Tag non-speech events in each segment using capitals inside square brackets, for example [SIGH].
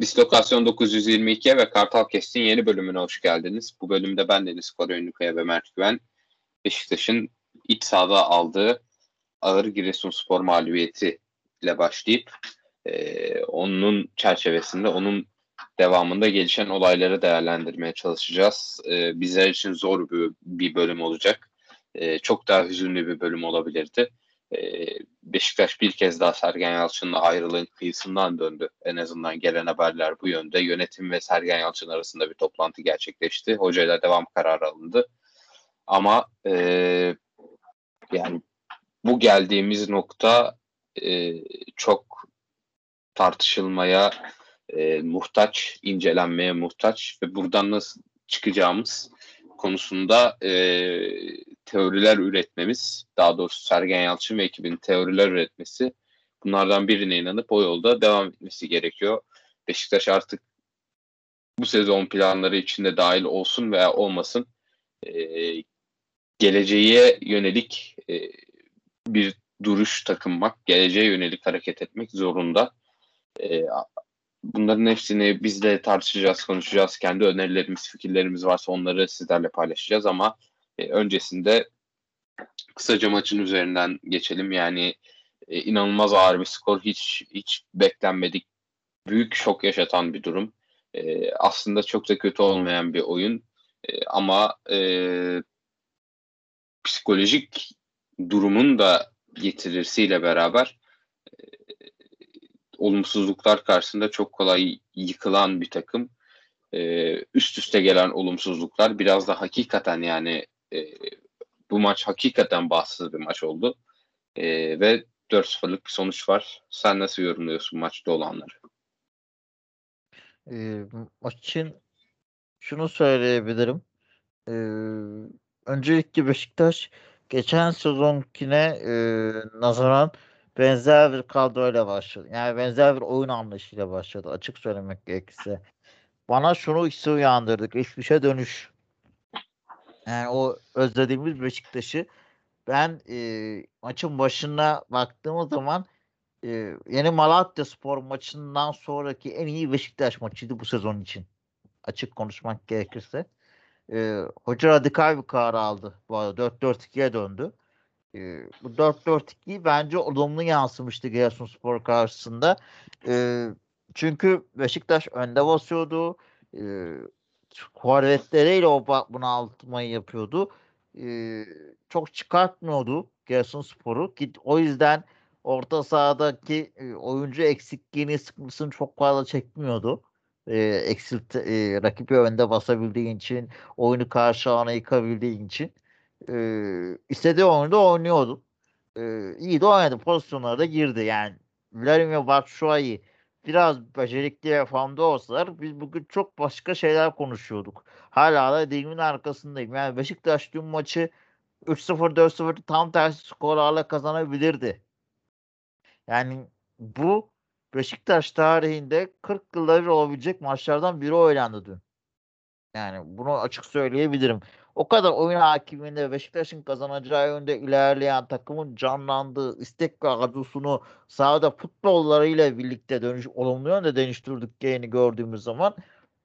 Dislokasyon 922'ye ve Kartal Kestin yeni bölümüne hoş geldiniz. Bu bölümde ben Deniz Koray Ünlükaya ve Mert Güven Beşiktaş'ın iç sahada aldığı ağır Giresunspor mağlubiyeti ile başlayıp e, onun çerçevesinde onun devamında gelişen olayları değerlendirmeye çalışacağız. E, bizler için zor bir, bir bölüm olacak. E, çok daha hüzünlü bir bölüm olabilirdi. E, Beşiktaş bir kez daha Sergen Yalçın'la ayrılığın kıyısından döndü. En azından gelen haberler bu yönde. Yönetim ve Sergen Yalçın arasında bir toplantı gerçekleşti. Hocayla devam kararı alındı. Ama e, yani bu geldiğimiz nokta e, çok tartışılmaya e, muhtaç, incelenmeye muhtaç ve buradan nasıl çıkacağımız konusunda e, teoriler üretmemiz, daha doğrusu Sergen Yalçın ve ekibin teoriler üretmesi, bunlardan birine inanıp o yolda devam etmesi gerekiyor. Beşiktaş artık bu sezon planları içinde dahil olsun veya olmasın e, geleceğe yönelik e, bir duruş takınmak, geleceğe yönelik hareket etmek zorunda. E, bunların hepsini biz de tartışacağız, konuşacağız. Kendi önerilerimiz, fikirlerimiz varsa onları sizlerle paylaşacağız ama e, öncesinde kısaca maçın üzerinden geçelim. Yani e, inanılmaz ağır bir skor. Hiç hiç beklenmedik. Büyük şok yaşatan bir durum. E, aslında çok da kötü olmayan bir oyun. Ama e, psikolojik durumun da getirirsiyle beraber olumsuzluklar karşısında çok kolay yıkılan bir takım. E, üst üste gelen olumsuzluklar biraz da hakikaten yani e, bu maç hakikaten bahtsız bir maç oldu. E, ve 4-0'lık bir sonuç var. Sen nasıl yorumluyorsun maçta olanları? E, maçın şunu söyleyebilirim. E, öncelikle Beşiktaş geçen sezonkine e, nazaran benzer bir kadroyla başladı. Yani benzer bir oyun anlayışıyla başladı. Açık söylemek gerekirse. Bana şunu hissi uyandırdık. Geçmişe dönüş. Yani o özlediğimiz Beşiktaş'ı ben e, maçın başına baktığımız zaman e, yeni Malatya Spor maçından sonraki en iyi Beşiktaş maçıydı bu sezon için. Açık konuşmak gerekirse. E, hoca radikal bir karar aldı. Bu arada 4-4-2'ye döndü. E, bu 4-4-2 bence olumlu yansımıştı Giresunspor karşısında. E, çünkü Beşiktaş önde basıyordu. E, forvetleriyle o bunaltmayı yapıyordu. E, çok çıkartmıyordu Giresunspor'u. O yüzden orta sahadaki e, oyuncu eksikliğini sıkıntısını çok fazla çekmiyordu e, eksilt e, rakibi önde basabildiğin için oyunu karşı ana yıkabildiğin için e, istediği oyunda oynuyordu. E, iyi de oynadı. Pozisyonlara da girdi. Yani Vladimir Batshuayi biraz becerikli ve formda olsalar biz bugün çok başka şeyler konuşuyorduk. Hala da dilimin arkasındayım. Yani Beşiktaş dün maçı 3-0 4-0 tam tersi skorlarla kazanabilirdi. Yani bu Beşiktaş tarihinde 40 yılda bir olabilecek maçlardan biri oynandı dün. Yani bunu açık söyleyebilirim. O kadar oyun hakiminde Beşiktaş'ın kazanacağı yönde ilerleyen takımın canlandığı istek ve arzusunu sahada futbollarıyla birlikte dönüş, olumlu yönde dönüştürdüklerini gördüğümüz zaman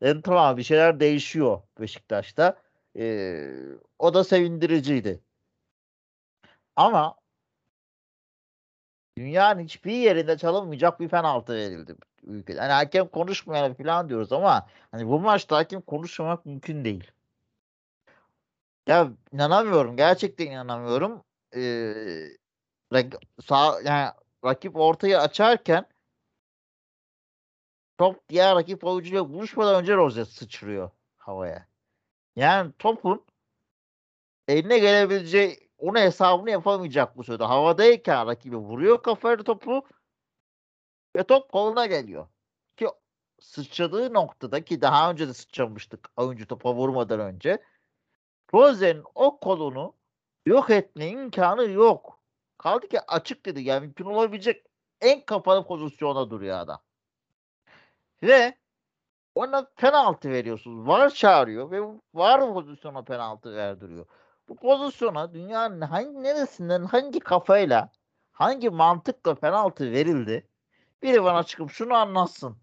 yani tamam bir şeyler değişiyor Beşiktaş'ta. Ee, o da sevindiriciydi. Ama dünyanın hiçbir yerinde çalınmayacak bir penaltı verildi ülkede. Hani hakem konuşmayan falan diyoruz ama hani bu maçta hakem konuşmamak mümkün değil. Ya inanamıyorum. Gerçekten inanamıyorum. Ee, sağ, yani rakip ortayı açarken top diğer rakip oyuncuyla buluşmadan önce rozet sıçrıyor havaya. Yani topun eline gelebileceği onu hesabını yapamayacak bu sırada. Havadayken rakibi vuruyor kafayla topu ve top koluna geliyor. Ki sıçradığı noktada ki daha önce de sıçramıştık oyuncu topa vurmadan önce. Rosen'in o kolunu yok etme imkanı yok. Kaldı ki açık dedi. Yani mümkün olabilecek en kapalı pozisyona duruyor adam. Ve ona penaltı veriyorsunuz. Var çağırıyor ve var pozisyona penaltı verdiriyor bu pozisyona dünyanın hangi neresinden hangi kafayla hangi mantıkla penaltı verildi? Biri bana çıkıp şunu anlatsın.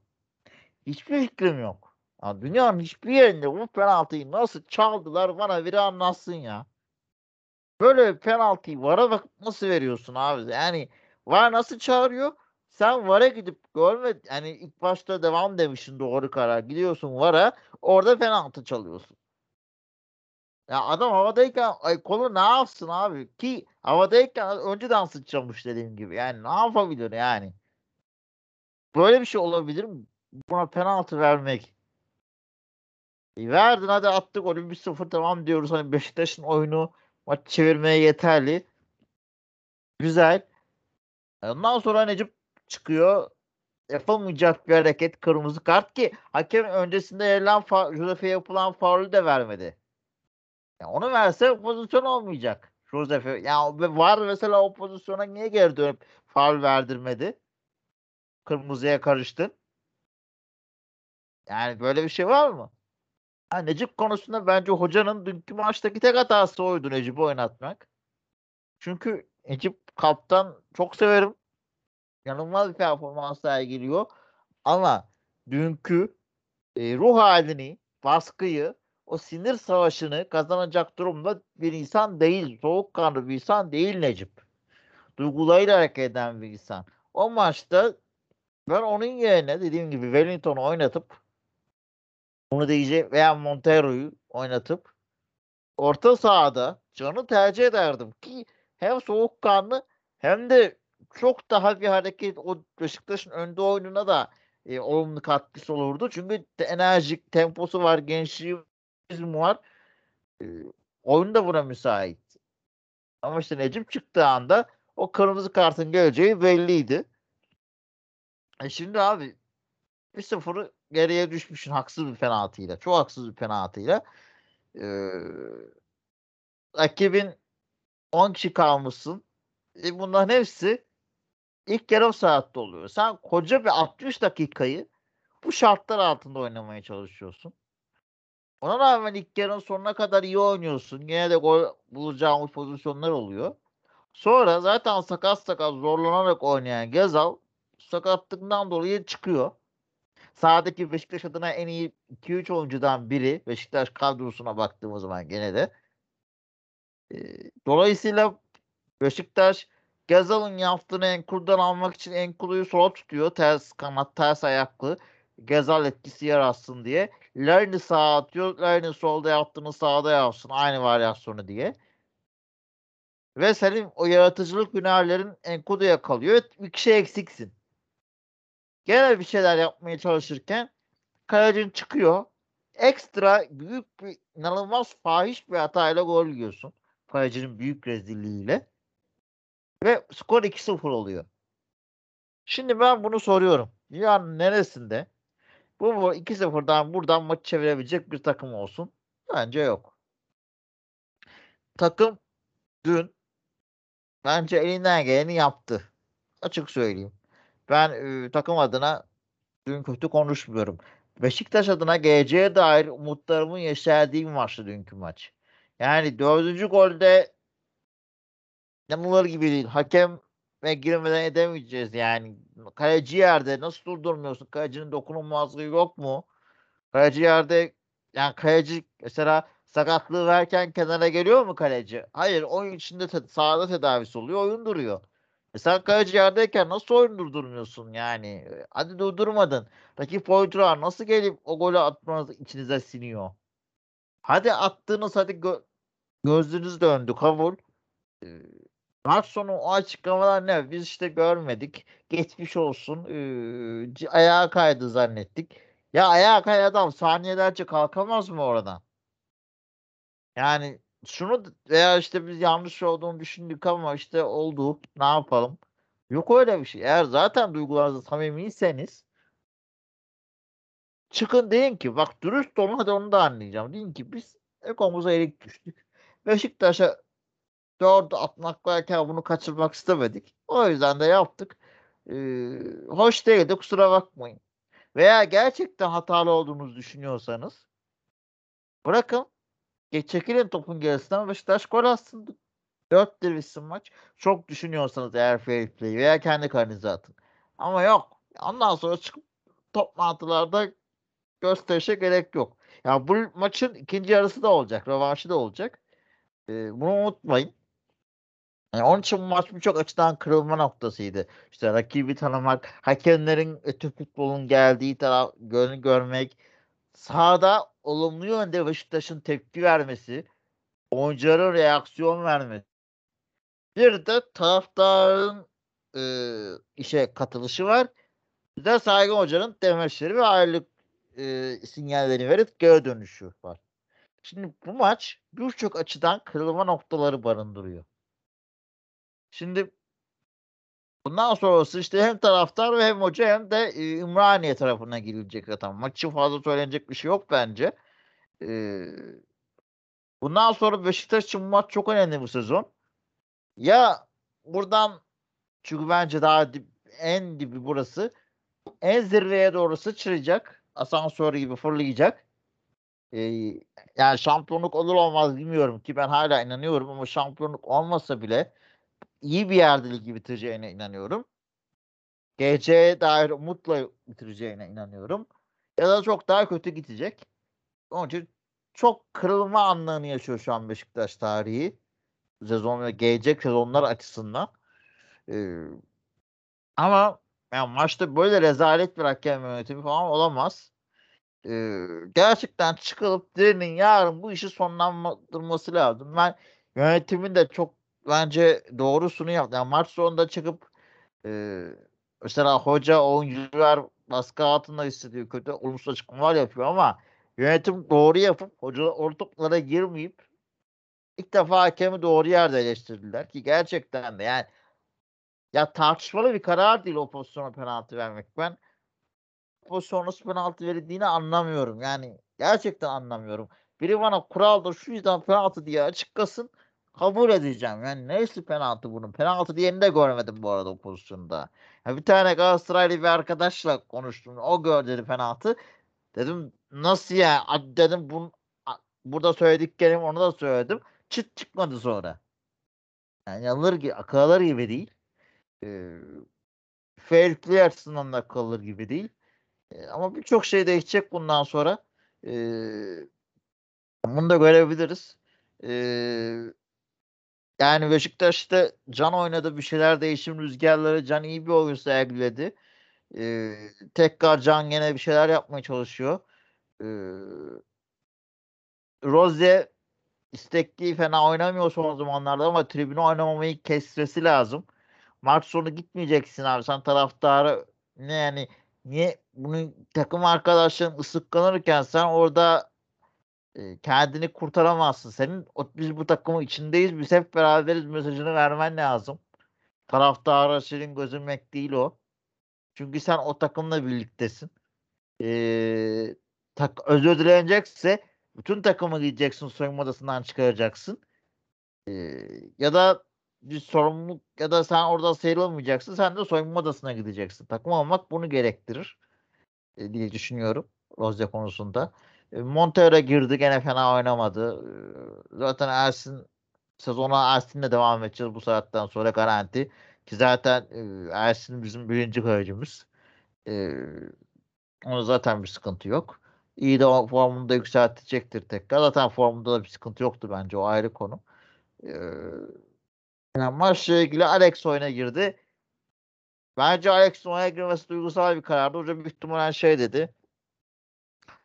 Hiçbir fikrim yok. Ya dünyanın hiçbir yerinde bu penaltıyı nasıl çaldılar bana biri anlatsın ya. Böyle penaltıyı VAR'a bak nasıl veriyorsun abi? Yani VAR nasıl çağırıyor? Sen VAR'a gidip görme yani ilk başta devam demişsin doğru karar. Gidiyorsun VAR'a orada penaltı çalıyorsun. Ya adam havadayken ay kolu ne yapsın abi? Ki havadayken önceden sıçramış dediğim gibi. Yani ne yapabilir yani? Böyle bir şey olabilir mi? Buna penaltı vermek. E verdin hadi attık golü 1-0 tamam diyoruz. Hani Beşiktaş'ın oyunu maç çevirmeye yeterli. Güzel. Ondan sonra Necip çıkıyor. Yapılmayacak bir hareket kırmızı kart ki hakem öncesinde verilen Josef'e yapılan faulü de vermedi. Ya onu verse pozisyon olmayacak. Josef'e. Ya var mesela o pozisyona niye geri dönüp faul verdirmedi? Kırmızıya karıştın. Yani böyle bir şey var mı? Ha, Necip konusunda bence hocanın dünkü maçtaki tek hatası oydu Necip'i oynatmak. Çünkü Necip kaptan çok severim. Yanılmaz bir performans sergiliyor. Ama dünkü e, ruh halini, baskıyı, o sinir savaşını kazanacak durumda bir insan değil. Soğukkanlı bir insan değil Necip. Duygularıyla hareket eden bir insan. O maçta ben onun yerine dediğim gibi Wellington'u oynatıp bunu diyecek veya Montero'yu oynatıp orta sahada canı tercih ederdim ki hem soğukkanlı hem de çok daha bir hareket o Beşiktaş'ın önde oyununa da e, olumlu katkısı olurdu. Çünkü enerjik temposu var, gençliği var. E, oyun da buna müsait. Ama işte Necip çıktığı anda o kırmızı kartın geleceği belliydi. E şimdi abi 1-0'ı geriye düşmüşsün haksız bir penaltıyla. Çok haksız bir penaltıyla. Ee, rakibin 10 kişi kalmışsın. E bunların hepsi ilk yarım saatte oluyor. Sen koca bir 60 dakikayı bu şartlar altında oynamaya çalışıyorsun. Ona rağmen ilk yarının sonuna kadar iyi oynuyorsun. Yine de gol bulacağımız pozisyonlar oluyor. Sonra zaten sakat sakat zorlanarak oynayan Gezal sakatlığından dolayı çıkıyor. Sağdaki Beşiktaş adına en iyi 2-3 oyuncudan biri. Beşiktaş kadrosuna baktığımız zaman gene de. Dolayısıyla Beşiktaş Gazal'ın yaptığını Enkul'dan almak için Enkul'u sola tutuyor. Ters kanat, ters ayaklı. Gazal etkisi yaratsın diye. Larin'i sağa atıyor. Larin'in solda yaptığını sağda yapsın. Aynı varyasyonu diye. Ve senin o yaratıcılık hünerlerin Enkudu'ya kalıyor. Bir kişi eksiksin. Gene bir şeyler yapmaya çalışırken kalecin çıkıyor. Ekstra büyük bir inanılmaz fahiş bir hatayla gol yiyorsun. Kalecinin büyük rezilliğiyle. Ve skor 2-0 oluyor. Şimdi ben bunu soruyorum. Dünyanın neresinde bu 2-0'dan buradan maç çevirebilecek bir takım olsun? Bence yok. Takım dün bence elinden geleni yaptı. Açık söyleyeyim. Ben takım adına dün kötü konuşmuyorum. Beşiktaş adına geleceğe dair umutlarımın yeşerdiği bir maçtı dünkü maç. Yani dördüncü golde yanılır gibi değil. Hakem ve girmeden edemeyeceğiz yani. Kaleci yerde nasıl durdurmuyorsun? Kalecinin dokunulmazlığı yok mu? Kaleci yerde yani kaleci mesela sakatlığı verken kenara geliyor mu kaleci? Hayır oyun içinde te- sahada tedavisi oluyor oyun duruyor. E sen kaleci yerdeyken nasıl oyun durdurmuyorsun yani? Hadi durdurmadın. Rakip oyuncular nasıl gelip o golü atmanız içinize siniyor? Hadi attığınız hadi gö- gözünüz döndü kabul. Ee, maç sonu o açıklamalar ne? Biz işte görmedik. Geçmiş olsun. Ee, ayağa kaydı zannettik. Ya ayağa kay adam saniyelerce kalkamaz mı oradan? Yani şunu veya işte biz yanlış olduğunu düşündük ama işte oldu. Ne yapalım? Yok öyle bir şey. Eğer zaten duygularınızda samimiyseniz çıkın deyin ki bak dürüst olun hadi onu da anlayacağım. Deyin ki biz ekomuza erik düştük. Beşiktaş'a dördü atmak varken bunu kaçırmak istemedik. O yüzden de yaptık. Ee, hoş değildi kusura bakmayın. Veya gerçekten hatalı olduğunuzu düşünüyorsanız bırakın Geç çekilin topun gerisinden Beşiktaş gol atsın. 4 bitsin maç. Çok düşünüyorsanız eğer fair play veya kendi kalenize atın. Ama yok. Ondan sonra çıkıp toplantılarda gösterişe gerek yok. Ya bu maçın ikinci yarısı da olacak. Rövanşı da olacak. Ee, bunu unutmayın. Yani onun için bu maç birçok açıdan kırılma noktasıydı. İşte rakibi tanımak, hakemlerin Türk futbolun geldiği taraf gör, görmek, sahada olumlu yönde Beşiktaş'ın tepki vermesi, oyuncuların reaksiyon vermesi. Bir de taraftarın e, işe katılışı var. Bir de Saygın Hoca'nın demeçleri ve ayrılık e, sinyalleri verip geri dönüşü var. Şimdi bu maç birçok açıdan kırılma noktaları barındırıyor. Şimdi bundan sonrası işte hem taraftar ve hem hoca hem de e, Ümraniye tarafına girilecek zaten. Maç için fazla söylenecek bir şey yok bence. E, bundan sonra Beşiktaş için bu maç çok önemli bu sezon. Ya buradan çünkü bence daha dip, en dibi burası. En zirveye doğru sıçrayacak. Asansör gibi fırlayacak. Ee, yani şampiyonluk olur olmaz bilmiyorum ki ben hala inanıyorum ama şampiyonluk olmasa bile iyi bir yerde ligi bitireceğine inanıyorum. GC'ye dair umutla bitireceğine inanıyorum. Ya da çok daha kötü gidecek. Onun için çok kırılma anlarını yaşıyor şu an Beşiktaş tarihi. Sezon ve gelecek sezonlar açısından. Ee, ama yani maçta böyle rezalet bir hakem yönetimi falan olamaz. Ee, gerçekten çıkılıp birinin yarın bu işi sonlandırması lazım. Ben yönetimin de çok bence doğrusunu yaptı. Yani maç sonunda çıkıp e, mesela hoca oyuncular baskı altında hissediyor. Kötü olumsuz açıklamalar yapıyor ama yönetim doğru yapıp hoca ortaklara girmeyip ilk defa hakemi doğru yerde eleştirdiler ki gerçekten de yani ya tartışmalı bir karar değil o pozisyona penaltı vermek. Ben pozisyona nasıl penaltı verildiğini anlamıyorum. Yani gerçekten anlamıyorum. Biri bana kuralda şu yüzden penaltı diye açıklasın kabul edeceğim. Yani neyse penaltı bunun. Penaltı diyeni de görmedim bu arada o pozisyonda. Ya bir tane Galatasaraylı bir arkadaşla konuştum. O gördü penaltı. Dedim nasıl ya? Dedim bunu burada söylediklerim onu da söyledim. Çıt çıkmadı sonra. Yani alır gibi, akıl alır gibi değil. E, fair play açısından da akıl alır gibi değil. E, ama birçok şey değişecek bundan sonra. E, bunu da görebiliriz. E, yani Beşiktaş'ta Can oynadı bir şeyler değişim rüzgarları. Can iyi bir oyun sergiledi. Ee, tekrar Can yine bir şeyler yapmaya çalışıyor. Ee, Rose istekli fena oynamıyor son zamanlarda ama tribüne oynamamayı kesmesi lazım. Maç sonu gitmeyeceksin abi. Sen taraftarı ne yani niye bunu takım arkadaşların ısıklanırken sen orada kendini kurtaramazsın. Senin biz bu takımın içindeyiz. Biz hep beraberiz mesajını vermen lazım. Taraftara senin gözünmek değil o. Çünkü sen o takımla birliktesin. Ee, tak, özür dilenecekse bütün takımı gideceksin soyunma odasından çıkaracaksın. Ee, ya da bir sorumluluk ya da sen orada sıyrılmayacaksın. Sen de soyunma odasına gideceksin. Takım olmak bunu gerektirir e, diye düşünüyorum. Rozya konusunda. E, Montero girdi gene fena oynamadı. E, zaten Ersin sezona Ersin'le devam edeceğiz bu saatten sonra garanti. Ki zaten e, Ersin bizim birinci kalecimiz. Ona zaten bir sıkıntı yok. İyi de formunu da yükseltecektir tekrar. Zaten formunda da bir sıkıntı yoktu bence. O ayrı konu. Yani maçla ilgili Alex oyuna girdi. Bence Alex'in oyuna girmesi duygusal bir karardı. Hoca büyük ihtimalle şey dedi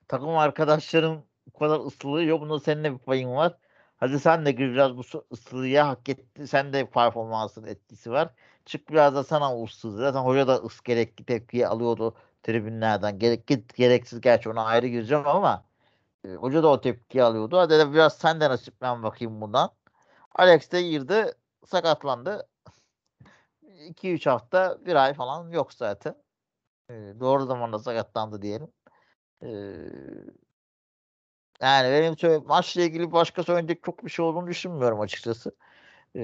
takım arkadaşlarım bu kadar ıslığı yok. Bunda senin de bir payın var. Hadi sen de biraz bu ıslığa hak etti. Sen de performansın etkisi var. Çık biraz da sana ıssız. Zaten hoca da ıs gerekli tepkiyi alıyordu tribünlerden. Gerek, gereksiz gerçi ona ayrı gireceğim ama e, hoca da o tepkiyi alıyordu. Hadi de biraz sen de nasiplen bakayım bundan. Alex de girdi. Sakatlandı. 2-3 hafta bir ay falan yok zaten. E, doğru zamanda sakatlandı diyelim yani benim maçla ilgili başka söyleyecek çok bir şey olduğunu düşünmüyorum açıkçası. Ee,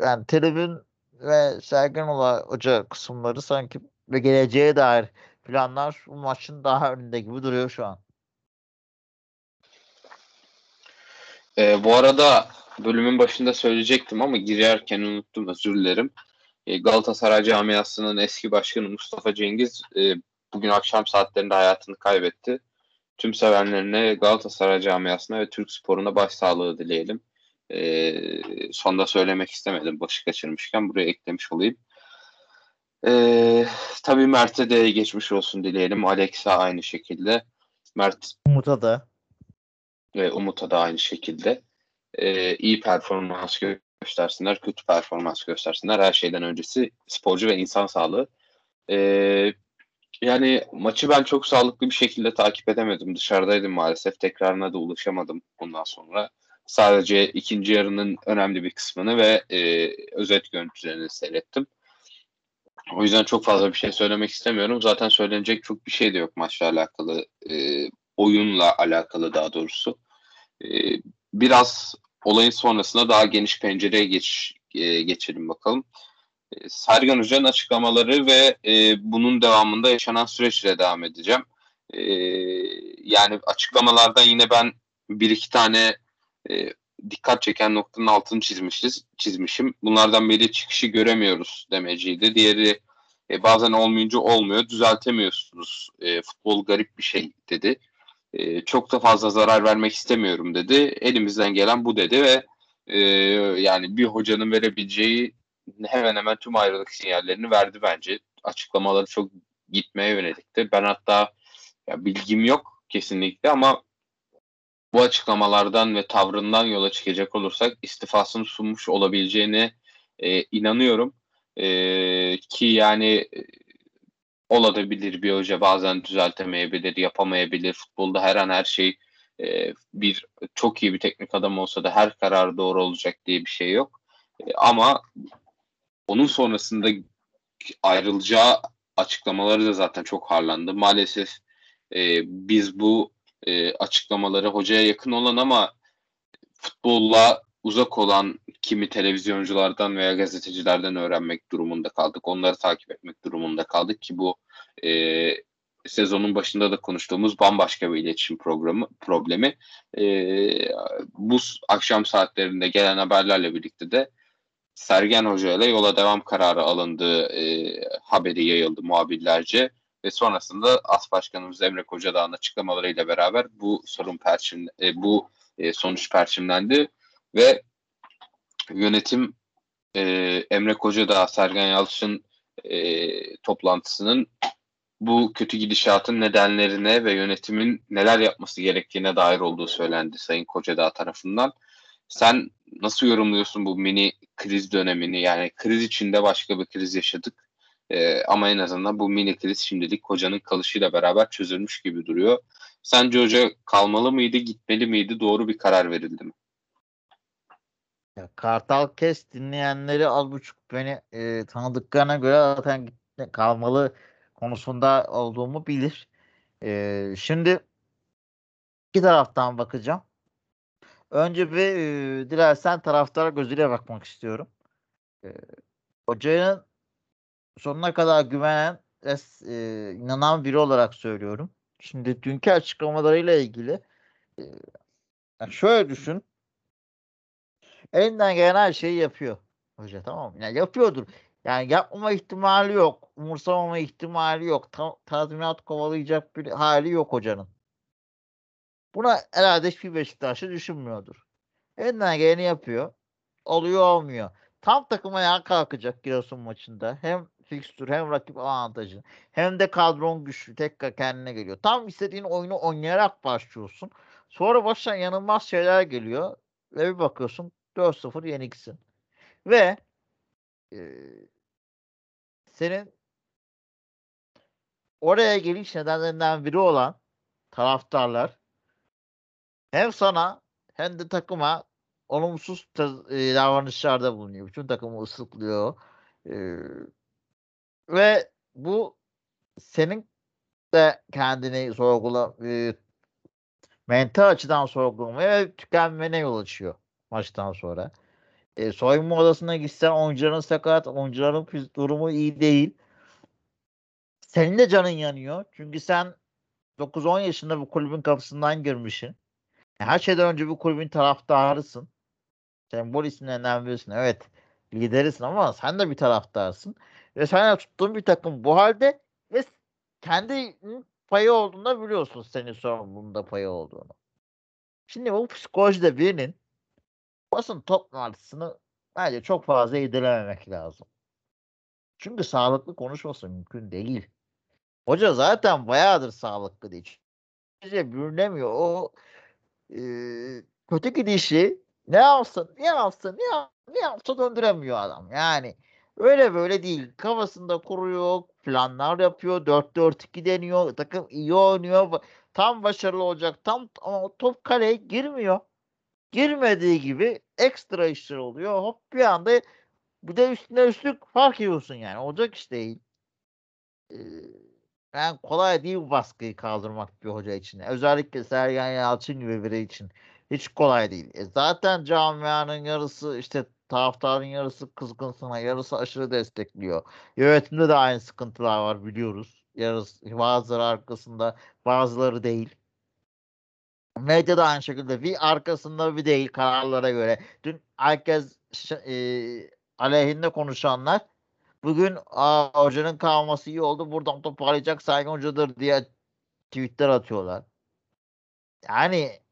yani tribün ve Sergen Hoca kısımları sanki ve geleceğe dair planlar bu maçın daha önünde gibi duruyor şu an. Ee, bu arada bölümün başında söyleyecektim ama girerken unuttum özür dilerim. Ee, Galatasaray camiasının eski başkanı Mustafa Cengiz bugün akşam saatlerinde hayatını kaybetti. tüm sevenlerine Galatasaray camiasına ve Türk sporuna başsağlığı dileyelim. E, sonda söylemek istemedim başı kaçırmışken buraya eklemiş olayım. E, tabii Mert'e de geçmiş olsun dileyelim. Alex'a aynı şekilde. Mert Umut'a da. Ve Umut'a da aynı şekilde. E, iyi performans göstersinler, kötü performans göstersinler. Her şeyden öncesi sporcu ve insan sağlığı. E, yani maçı ben çok sağlıklı bir şekilde takip edemedim. Dışarıdaydım maalesef. Tekrarına da ulaşamadım bundan sonra. Sadece ikinci yarının önemli bir kısmını ve e, özet görüntülerini seyrettim. O yüzden çok fazla bir şey söylemek istemiyorum. Zaten söylenecek çok bir şey de yok maçla alakalı. E, oyunla alakalı daha doğrusu. E, biraz olayın sonrasında daha geniş pencereye geç, e, geçelim bakalım. E, Sergen Hoca'nın açıklamaları ve e, bunun devamında yaşanan süreçle devam edeceğim. E, yani açıklamalardan yine ben bir iki tane e, dikkat çeken noktanın altını çizmişiz, çizmişim. Bunlardan biri çıkışı göremiyoruz demeciydi. Diğeri e, bazen olmayınca olmuyor, düzeltemiyorsunuz. E, futbol garip bir şey dedi. E, çok da fazla zarar vermek istemiyorum dedi. Elimizden gelen bu dedi ve e, yani bir hocanın verebileceği hemen hemen tüm ayrılık sinyallerini verdi bence. Açıklamaları çok gitmeye yönelikti. Ben hatta ya bilgim yok kesinlikle ama bu açıklamalardan ve tavrından yola çıkacak olursak istifasını sunmuş olabileceğine e, inanıyorum. E, ki yani e, olabilir bir hoca bazen düzeltemeyebilir, yapamayabilir. Futbolda her an her şey e, bir çok iyi bir teknik adam olsa da her karar doğru olacak diye bir şey yok. E, ama onun sonrasında ayrılacağı açıklamaları da zaten çok harlandı. Maalesef e, biz bu e, açıklamaları hocaya yakın olan ama futbolla uzak olan kimi televizyonculardan veya gazetecilerden öğrenmek durumunda kaldık. Onları takip etmek durumunda kaldık ki bu e, sezonun başında da konuştuğumuz bambaşka bir iletişim programı problemi. E, bu akşam saatlerinde gelen haberlerle birlikte de Sergen Hoca ile yola devam kararı alındığı e, haberi yayıldı muhabirlerce ve sonrasında As Başkanımız Emre Kocadağ'ın açıklamalarıyla beraber bu sorun perçin e, bu e, sonuç perçinlendi ve yönetim e, Emre Kocadağ Sergen Yalçın e, toplantısının bu kötü gidişatın nedenlerine ve yönetimin neler yapması gerektiğine dair olduğu söylendi Sayın Kocadağ tarafından. Sen nasıl yorumluyorsun bu mini kriz dönemini? Yani kriz içinde başka bir kriz yaşadık. Ee, ama en azından bu mini kriz şimdilik hocanın kalışıyla beraber çözülmüş gibi duruyor. Sence hoca kalmalı mıydı, gitmeli miydi? Doğru bir karar verildi mi? Ya, Kartal Kes dinleyenleri az buçuk beni e, tanıdıklarına göre zaten kalmalı konusunda olduğumu bilir. E, şimdi iki taraftan bakacağım. Önce bir e, dilersen taraftar gözüyle bakmak istiyorum. E, hocanın sonuna kadar güvenen e, inanan biri olarak söylüyorum. Şimdi dünkü açıklamalarıyla ilgili e, şöyle düşün. Elinden gelen her şeyi yapıyor hoca tamam mı? Yani yapıyordur. Yani yapmama ihtimali yok. Umursamama ihtimali yok. Ta- tazminat kovalayacak bir hali yok hocanın. Buna herhalde hiçbir Beşiktaşlı düşünmüyordur. Elinden geleni yapıyor. Oluyor olmuyor. Tam takım ayağa kalkacak Giresun maçında. Hem fikstür hem rakip avantajı. Hem de kadron güçlü. Tekrar kendine geliyor. Tam istediğin oyunu oynayarak başlıyorsun. Sonra başına yanılmaz şeyler geliyor. Ve bir bakıyorsun 4-0 yeniksin. Ve e, senin oraya geliş nedenlerinden biri olan taraftarlar hem sana hem de takıma olumsuz e, davranışlarda bulunuyor. Bütün takımı ıslıklıyor. E, ve bu senin de kendini sorgula e, mental açıdan sorgulamaya ve tükenmene yol açıyor maçtan sonra. E, soyunma odasına gitsen oyuncuların sakat, oyuncuların durumu iyi değil. Senin de canın yanıyor. Çünkü sen 9-10 yaşında bu kulübün kapısından girmişsin. Her şeyden önce bu kulübün taraftarısın. Sembol isimlerinden birisin. Evet liderisin ama sen de bir taraftarsın. Ve sen de tuttuğun bir takım bu halde ve kendi payı olduğunu da biliyorsun senin sorumluluğunda payı olduğunu. Şimdi bu psikolojide birinin basın toplantısını bence çok fazla irdelememek lazım. Çünkü sağlıklı konuşması mümkün değil. Hoca zaten bayağıdır sağlıklı değil. Hiçbir bürünemiyor. O e, kötü gidişi ne yapsın, ne yapsın, ne, yap, ne yapsa döndüremiyor adam. Yani öyle böyle değil. Kafasında kuruyor, planlar yapıyor, 4-4-2 deniyor, takım iyi oynuyor. Tam başarılı olacak, tam ama top kaleye girmiyor. Girmediği gibi ekstra işler oluyor. Hop bir anda bir de üstüne üstlük fark yiyorsun yani. Olacak iş değil. Ee, yani kolay değil bu baskıyı kaldırmak bir hoca için. Özellikle Sergen Yalçın gibi biri için. Hiç kolay değil. E zaten camianın yarısı işte taraftarın yarısı kızgın sana, yarısı aşırı destekliyor. Yönetimde de aynı sıkıntılar var biliyoruz. Yarısı, bazıları arkasında, bazıları değil. Medyada aynı şekilde bir arkasında bir değil kararlara göre. Dün herkes e, aleyhinde konuşanlar bugün Aa, hocanın kalması iyi oldu. Buradan toparlayacak saygın hocadır diye tweetler atıyorlar. Yani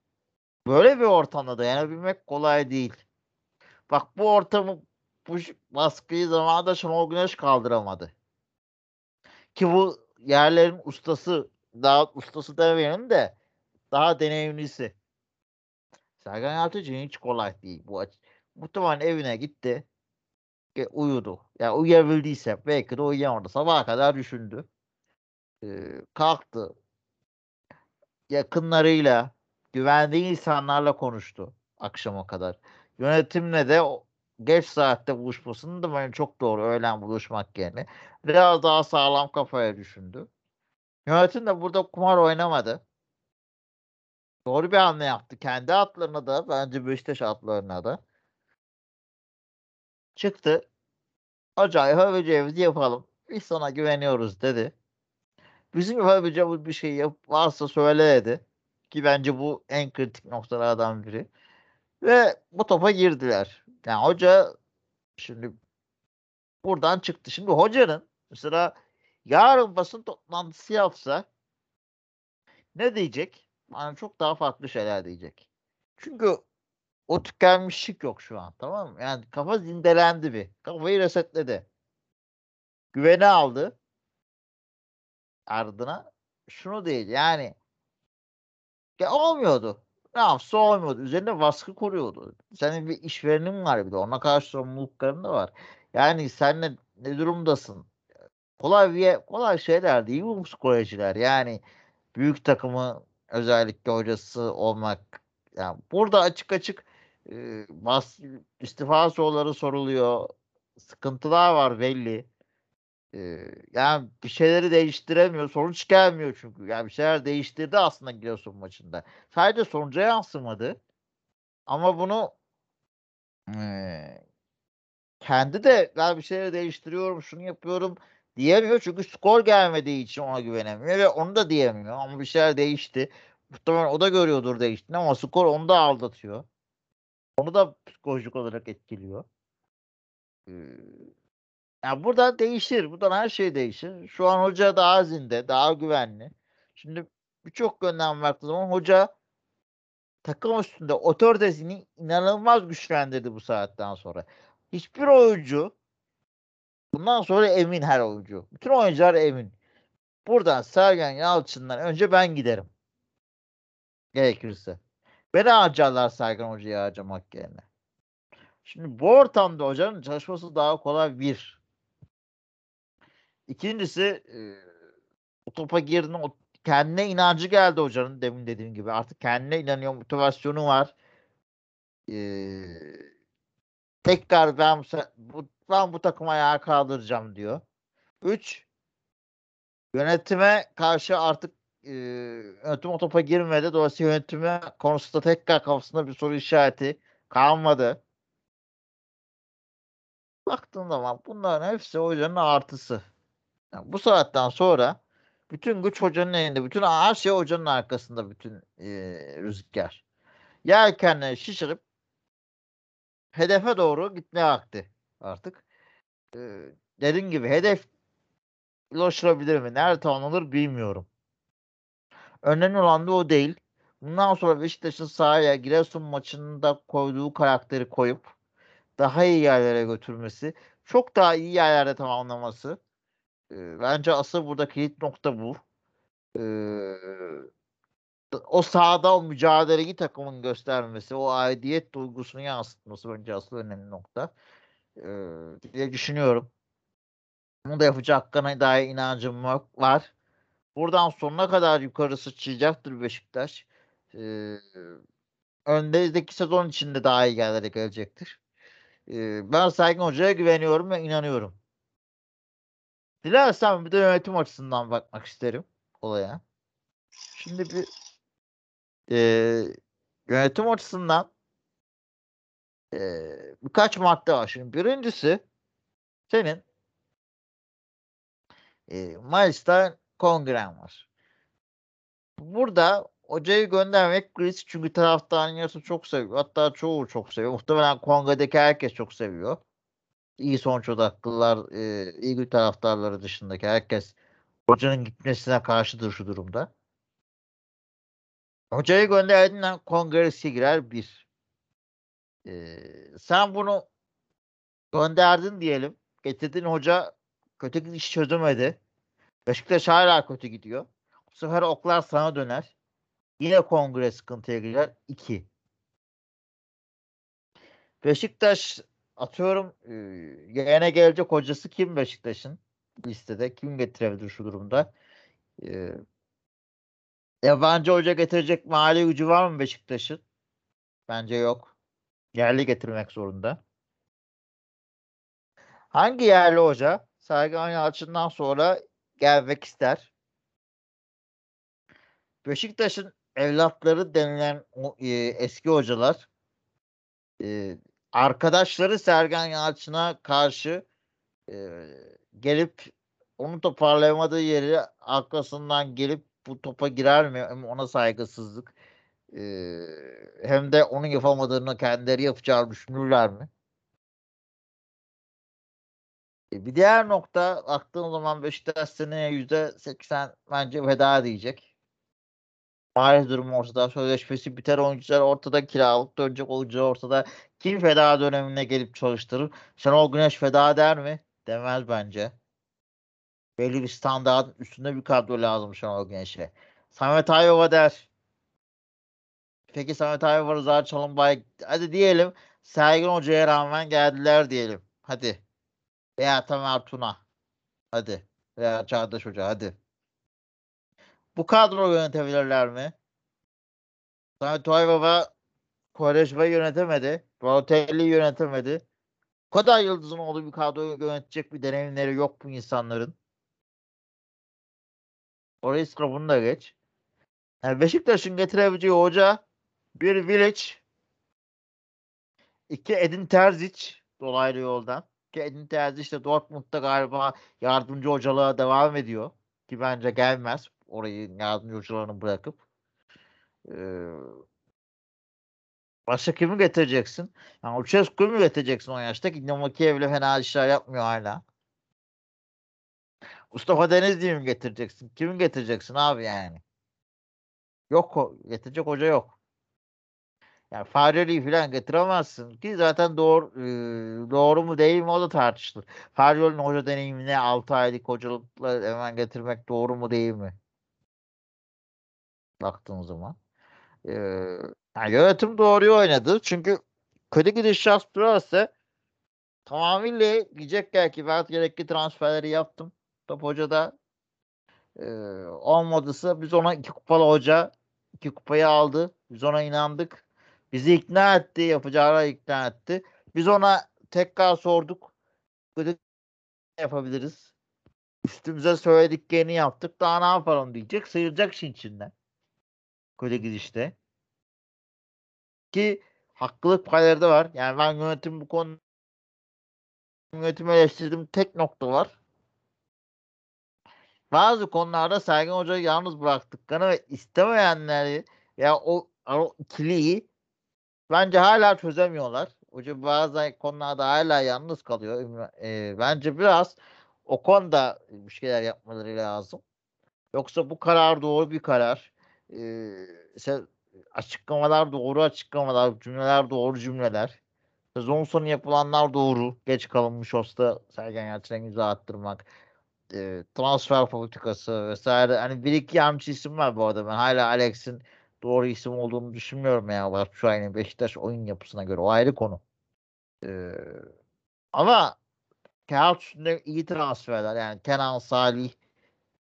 böyle bir ortamda dayanabilmek kolay değil. Bak bu ortamı bu baskıyı zamanında Şenol Güneş kaldıramadı. Ki bu yerlerin ustası daha ustası demeyelim de daha deneyimlisi. Sergen Yalçın hiç kolay değil bu. Muhtemelen evine gitti. Uyudu. Yani uyuyabildiyse belki de uyuyamadı. Sabaha kadar düşündü. Ee, kalktı. Yakınlarıyla, güvendiği insanlarla konuştu akşama kadar. Yönetimle de geç saatte buluşmasını da ben çok doğru öğlen buluşmak yerine biraz daha sağlam kafaya düşündü. Yönetim de burada kumar oynamadı. Doğru bir hamle yaptı. Kendi atlarına da bence Beşiktaş atlarına da. Çıktı. Acayip yapabileceğimizi yapalım. Biz sana güveniyoruz dedi. Bizim yapabileceğimiz bir şey yap varsa söyle dedi. Ki bence bu en kritik noktalardan biri. Ve bu topa girdiler. Yani hoca şimdi buradan çıktı. Şimdi hocanın mesela yarın basın toplantısı yapsa ne diyecek? Yani çok daha farklı şeyler diyecek. Çünkü o tükenmişlik yok şu an tamam mı? Yani kafa zindelendi bir. Kafayı resetledi. Güveni aldı. Ardına şunu değil yani ya olmuyordu. Ne yapsa olmuyordu. Üzerine baskı kuruyordu. Senin bir işverenin var bir de. Ona karşı sorumlulukların da var. Yani sen ne, ne durumdasın? Kolay bir, kolay şeyler değil bu psikolojiler. Yani büyük takımı özellikle hocası olmak. Yani burada açık açık e, bas, istifa soruları soruluyor. Sıkıntılar var belli. Yani bir şeyleri değiştiremiyor. Sonuç gelmiyor çünkü. Yani bir şeyler değiştirdi aslında Giresun maçında. Sadece sonuca yansımadı. Ama bunu kendi de ben bir şeyleri değiştiriyorum, şunu yapıyorum diyemiyor. Çünkü skor gelmediği için ona güvenemiyor ve onu da diyemiyor. Ama bir şeyler değişti. Muhtemelen o da görüyordur değiştiğini ama skor onu da aldatıyor. Onu da psikolojik olarak etkiliyor. Ee, yani burada değişir. Buradan her şey değişir. Şu an hoca daha zinde, daha güvenli. Şimdi birçok yönden baktığı zaman hoca takım üstünde otoritesini inanılmaz güçlendirdi bu saatten sonra. Hiçbir oyuncu bundan sonra emin her oyuncu. Bütün oyuncular emin. Buradan Sergen Yalçın'dan önce ben giderim. Gerekirse. Beni harcarlar Sergen Hoca'yı harcamak yerine. Şimdi bu ortamda hocanın çalışması daha kolay bir. İkincisi e, o topa girdiğinde kendine inancı geldi hocanın demin dediğim gibi. Artık kendine inanıyor, motivasyonu var. Ee, tekrar ben bu, ben bu takıma ayağa kaldıracağım diyor. Üç, yönetime karşı artık e, yönetim o topa girmedi. Dolayısıyla yönetime konusunda tekrar kafasında bir soru işareti kalmadı. Baktığın zaman bunların hepsi hocanın artısı. Yani bu saatten sonra bütün güç hocanın elinde. Bütün her şey hocanın arkasında bütün e, rüzgar. Yelkenleri şişirip hedefe doğru gitmeye vakti artık. E, dediğim gibi hedef ulaşılabilir mi? Nerede tamamlanır bilmiyorum. Önemli olan da o değil. Bundan sonra Beşiktaş'ın sahaya Giresun maçında koyduğu karakteri koyup daha iyi yerlere götürmesi, çok daha iyi yerlerde tamamlaması. E, bence asıl burada kilit nokta bu. E, o sahada o mücadeleyi takımın göstermesi, o aidiyet duygusunu yansıtması bence asıl önemli nokta. E, diye düşünüyorum. Bunu da yapacak hakkına dair inancım var. Buradan sonuna kadar yukarı sıçrayacaktır Beşiktaş. Ee, önümüzdeki sezon içinde daha iyi yerlere gelecektir. Ee, ben Sergen Hoca'ya güveniyorum ve inanıyorum. Dilersen bir de yönetim açısından bakmak isterim olaya. Şimdi bir e, yönetim açısından e, birkaç madde var. Şimdi birincisi senin e, Mayıs'ta kongren var. Burada hocayı göndermek kriz çünkü taraftarın yarısı çok seviyor. Hatta çoğu çok seviyor. Muhtemelen kongredeki herkes çok seviyor. İyi sonuç odaklılar, e, iyi bir taraftarları dışındaki herkes hocanın gitmesine karşıdır şu durumda. Hocayı gönderdiğinden kongresi girer bir. Ee, sen bunu gönderdin diyelim. Getirdin hoca kötü iş çözemedi. Beşiktaş hala kötü gidiyor. Bu sefer oklar sana döner. Yine kongre sıkıntıya girer. 2. Beşiktaş atıyorum e, yerine gelecek hocası kim Beşiktaş'ın listede? Kim getirebilir şu durumda? E, yabancı hoca getirecek mali gücü var mı Beşiktaş'ın? Bence yok. Yerli getirmek zorunda. Hangi yerli hoca Sergen Yalçın'dan sonra gelmek ister? Beşiktaş'ın evlatları denilen e, eski hocalar e, arkadaşları Sergen Yalçın'a karşı e, gelip onu toparlayamadığı yeri arkasından gelip bu topa girer mi? Hem ona saygısızlık e, hem de onun yapamadığını kendileri yapacağını düşünürler mi? Bir diğer nokta baktığım zaman Beşiktaş seneye %80 bence veda diyecek. Mali durum ortada. Sözleşmesi biter oyuncular ortada. Kiralık dönecek oyuncular ortada. Kim feda dönemine gelip çalıştırır? Şenol Güneş feda der mi? Demez bence. Belli bir standartın üstünde bir kadro lazım Şenol Güneş'e. Samet Ayova der. Peki Samet Ayova Rıza Çalınbay hadi diyelim Sergen Hoca'ya rağmen geldiler diyelim. Hadi. Veya Tamer Tuna. Hadi. Veya Çağdaş Hoca hadi. Bu kadro yönetebilirler mi? Samet Aybaba Quaresma'yı yönetemedi. Balotelli yönetemedi. Bu kadar yıldızın olduğu bir kadroyu yönetecek bir deneyimleri yok bu insanların. Orayı sınıfını da geç. Yani Beşiktaş'ın getirebileceği hoca bir Village iki Edin Terzic dolaylı yoldan. Ki Edin Terzic de Dortmund'da galiba yardımcı hocalığa devam ediyor. Ki bence gelmez orayı yardımcı hocalarını bırakıp. Ee, başka kimi getireceksin? Yani Uçescu'yu mu getireceksin o yaşta? Ki Kiev'le fena işler yapmıyor hala. Mustafa Denizli'yi mi getireceksin? Kimi getireceksin abi yani? Yok getirecek hoca yok. Yani Fario'yu falan getiremezsin ki zaten doğru e, doğru mu değil mi o da tartışılır. Fario'nun hoca deneyimine 6 aylık hocalıkla hemen getirmek doğru mu değil mi? Baktığın zaman. Ee, yani yönetim doğruyu oynadı. Çünkü kötü gidişat sürerse tamamıyla diyecekler ki ben gerekli transferleri yaptım. Top hoca da e, olmadıysa biz ona iki kupalı hoca iki kupayı aldı. Biz ona inandık. Bizi ikna etti. Yapacağına ikna etti. Biz ona tekrar sorduk. Kötü yapabiliriz. Üstümüze söylediklerini yaptık. Daha ne yapalım diyecek. Sıyıracak işin içinden. Kötü gidişte. Ki haklılık payları da var. Yani ben yönetim bu konu yönetimi eleştirdiğim tek nokta var. Bazı konularda Sergen Hoca'yı yalnız bıraktıklarını ve istemeyenleri ya o, o ikiliyi bence hala çözemiyorlar. Hoca bazı konularda hala yalnız kalıyor. E, bence biraz o konuda bir şeyler yapmaları lazım. Yoksa bu karar doğru bir karar. e, açıklamalar doğru açıklamalar, cümleler doğru cümleler. Sezon sonu yapılanlar doğru. Geç kalınmış olsa Sergen Yalçın'a imza attırmak. E, transfer politikası vesaire. Hani bir iki yanlış isim var bu arada. Ben hala Alex'in doğru isim olduğunu düşünmüyorum ya. Aynı Beşiktaş oyun yapısına göre. O ayrı konu. E, ama kağıt üstünde iyi transferler. Yani Kenan Salih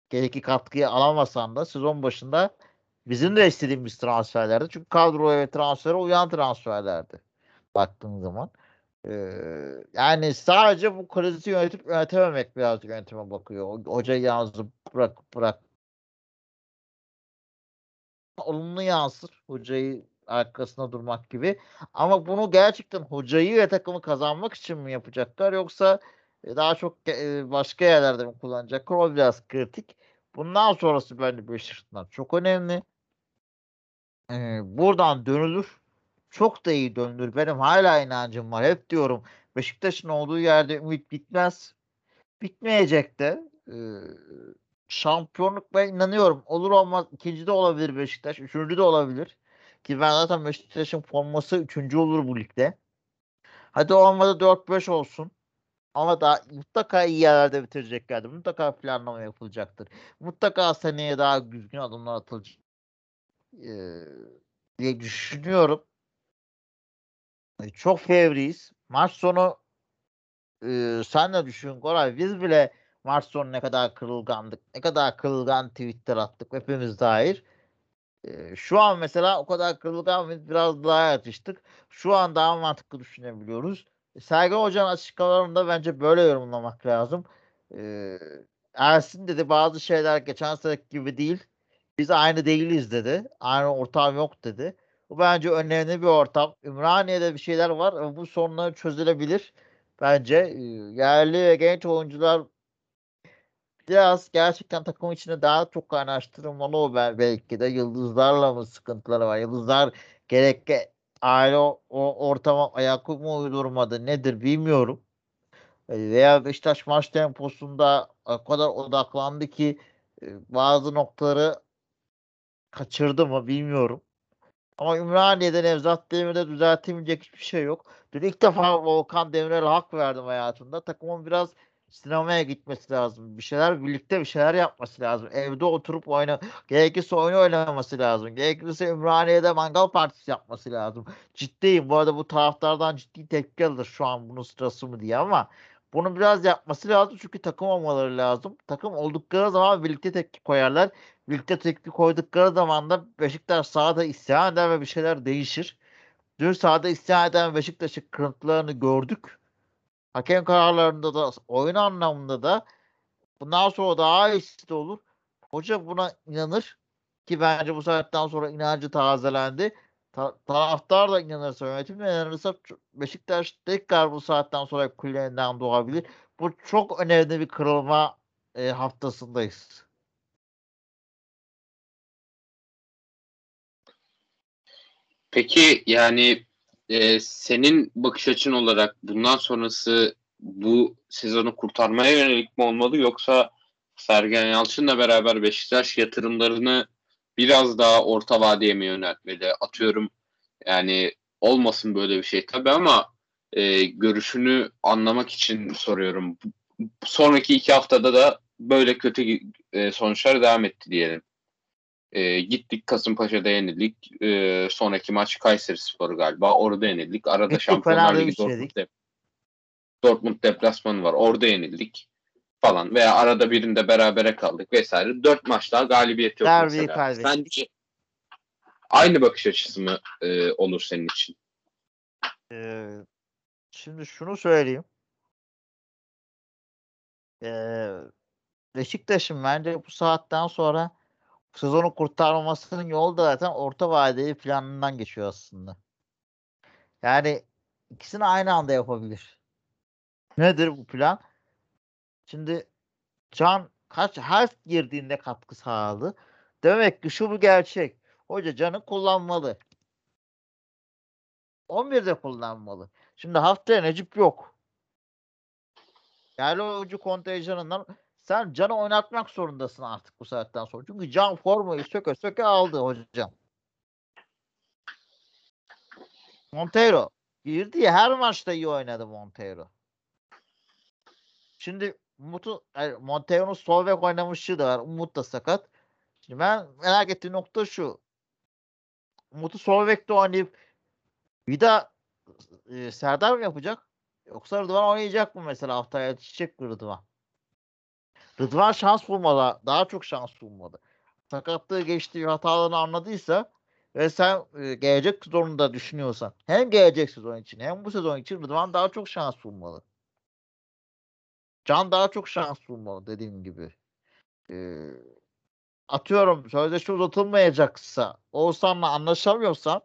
gerekli katkıyı alamasan da sezon başında bizim de istediğimiz transferlerdi. Çünkü kadroya ve transfere uyan transferlerdi. Baktığın zaman. Ee, yani sadece bu krizi yönetip yönetememek biraz yönetime bakıyor. Hoca yazdı bırak bırak. Olumlu yansır hocayı arkasında durmak gibi. Ama bunu gerçekten hocayı ve takımı kazanmak için mi yapacaklar yoksa daha çok başka yerlerde mi kullanacaklar? O biraz kritik. Bundan sonrası bence Beşiktaş'tan çok önemli. Ee, buradan dönülür. Çok da iyi dönülür. Benim hala inancım var. Hep diyorum Beşiktaş'ın olduğu yerde ümit bitmez. Bitmeyecek de. Ee, şampiyonluk ben inanıyorum. Olur olmaz ikinci de olabilir Beşiktaş. Üçüncü de olabilir. Ki ben zaten Beşiktaş'ın forması üçüncü olur bu ligde. Hadi olmadı 4-5 olsun. Ama daha mutlaka iyi yerlerde bitireceklerdir. Mutlaka planlama yapılacaktır. Mutlaka seneye daha düzgün adımlar atılacak ee, diye düşünüyorum. Çok fevriyiz. Maç sonu e, sen de düşün Koray. Biz bile maç sonu ne kadar kırılgandık. Ne kadar kırılgan tweetler attık. Hepimiz dair. E, şu an mesela o kadar kırılgan biraz daha yatıştık. Şu an daha mantıklı düşünebiliyoruz. Sergen Hoca'nın açıklamalarında bence böyle yorumlamak lazım. Ersin dedi bazı şeyler geçen sene gibi değil. Biz aynı değiliz dedi. Aynı ortam yok dedi. Bu bence önemli bir ortam. Ümraniye'de bir şeyler var bu sorunlar çözülebilir. Bence yerli ve genç oyuncular biraz gerçekten takım içinde daha çok kaynaştırılmalı o belki de. Yıldızlarla mı sıkıntıları var? Yıldızlar gerek aile o, o ortama ayak mı uydurmadı nedir bilmiyorum. Veya Beşiktaş maç temposunda o kadar odaklandı ki bazı noktaları kaçırdı mı bilmiyorum. Ama Ümraniye'de Nevzat Demir'de düzeltemeyecek hiçbir şey yok. Dün ilk defa Volkan Demirel'e hak verdim hayatımda. Takımın biraz sinemaya gitmesi lazım. Bir şeyler birlikte bir şeyler yapması lazım. Evde oturup oyna gerekirse oyun oynaması lazım. Gerekirse Ümraniye'de mangal partisi yapması lazım. Ciddiyim. Bu arada bu taraftardan ciddi tepki alır şu an bunun sırası mı diye ama bunu biraz yapması lazım çünkü takım olmaları lazım. Takım oldukları zaman birlikte tepki koyarlar. Birlikte tepki koydukları zaman da Beşiktaş sahada isyan eder ve bir şeyler değişir. Dün sahada isyan eden Beşiktaş'ın kırıntılarını gördük. Hakem kararlarında da oyun anlamında da bundan sonra daha iyisi de olur. Hoca buna inanır ki bence bu saatten sonra inancı tazelendi. Ta- taraftar da inanırsa, yönetim inanırsa Beşiktaş tekrar bu saatten sonra kulelerinden doğabilir. Bu çok önemli bir kırılma e, haftasındayız. Peki yani e, senin bakış açın olarak bundan sonrası bu sezonu kurtarmaya yönelik mi olmalı yoksa Sergen Yalçın'la beraber Beşiktaş yatırımlarını biraz daha orta vadeye mi yöneltmeli? Atıyorum yani olmasın böyle bir şey tabii ama e, görüşünü anlamak için soruyorum. Sonraki iki haftada da böyle kötü e, sonuçlar devam etti diyelim. E, gittik Kasımpaşa'da yenildik. E, sonraki maç Kayseri Sporu galiba. Orada yenildik. Arada [LAUGHS] Gittik, Şampiyonlar Ligi Dortmund, Dortmund deplasmanı var. Orada yenildik falan. Veya arada birinde berabere kaldık vesaire. Dört maç daha galibiyet yok Derbi mesela. Kaybettik. Sence aynı bakış açısı mı e, olur senin için? Ee, şimdi şunu söyleyeyim. Ee, Beşiktaş'ın bence bu saatten sonra sezonu kurtarmamasının yolu da zaten orta vadeli planından geçiyor aslında. Yani ikisini aynı anda yapabilir. Nedir bu plan? Şimdi Can kaç her girdiğinde katkı sağladı. Demek ki şu bu gerçek. Hoca Can'ı kullanmalı. 11'de kullanmalı. Şimdi haftaya Necip yok. Yerli oyuncu kontenjanından sen Can'ı oynatmak zorundasın artık bu saatten sonra. Çünkü Can formayı söke söke aldı hocam. Montero girdi ya her maçta iyi oynadı Montero. Şimdi Umut'u yani Montero'nun sol bek da var. Umut da sakat. Şimdi ben merak ettiğim nokta şu. Umut'u sol bekte oynayıp daha e, Serdar mı yapacak? Yoksa Rıdvan oynayacak mı mesela haftaya mi Rıdvan? Rıdvan şans bulmalı. Daha çok şans bulmalı. Sakatlığı geçtiği hatalarını anladıysa ve sen e, gelecek sezonunda düşünüyorsan hem gelecek sezon için hem bu sezon için Rıdvan daha çok şans bulmalı. Can daha çok şans bulmalı dediğim gibi. Ee, atıyorum sözleşme uzatılmayacaksa Oğuzhan'la anlaşamıyorsan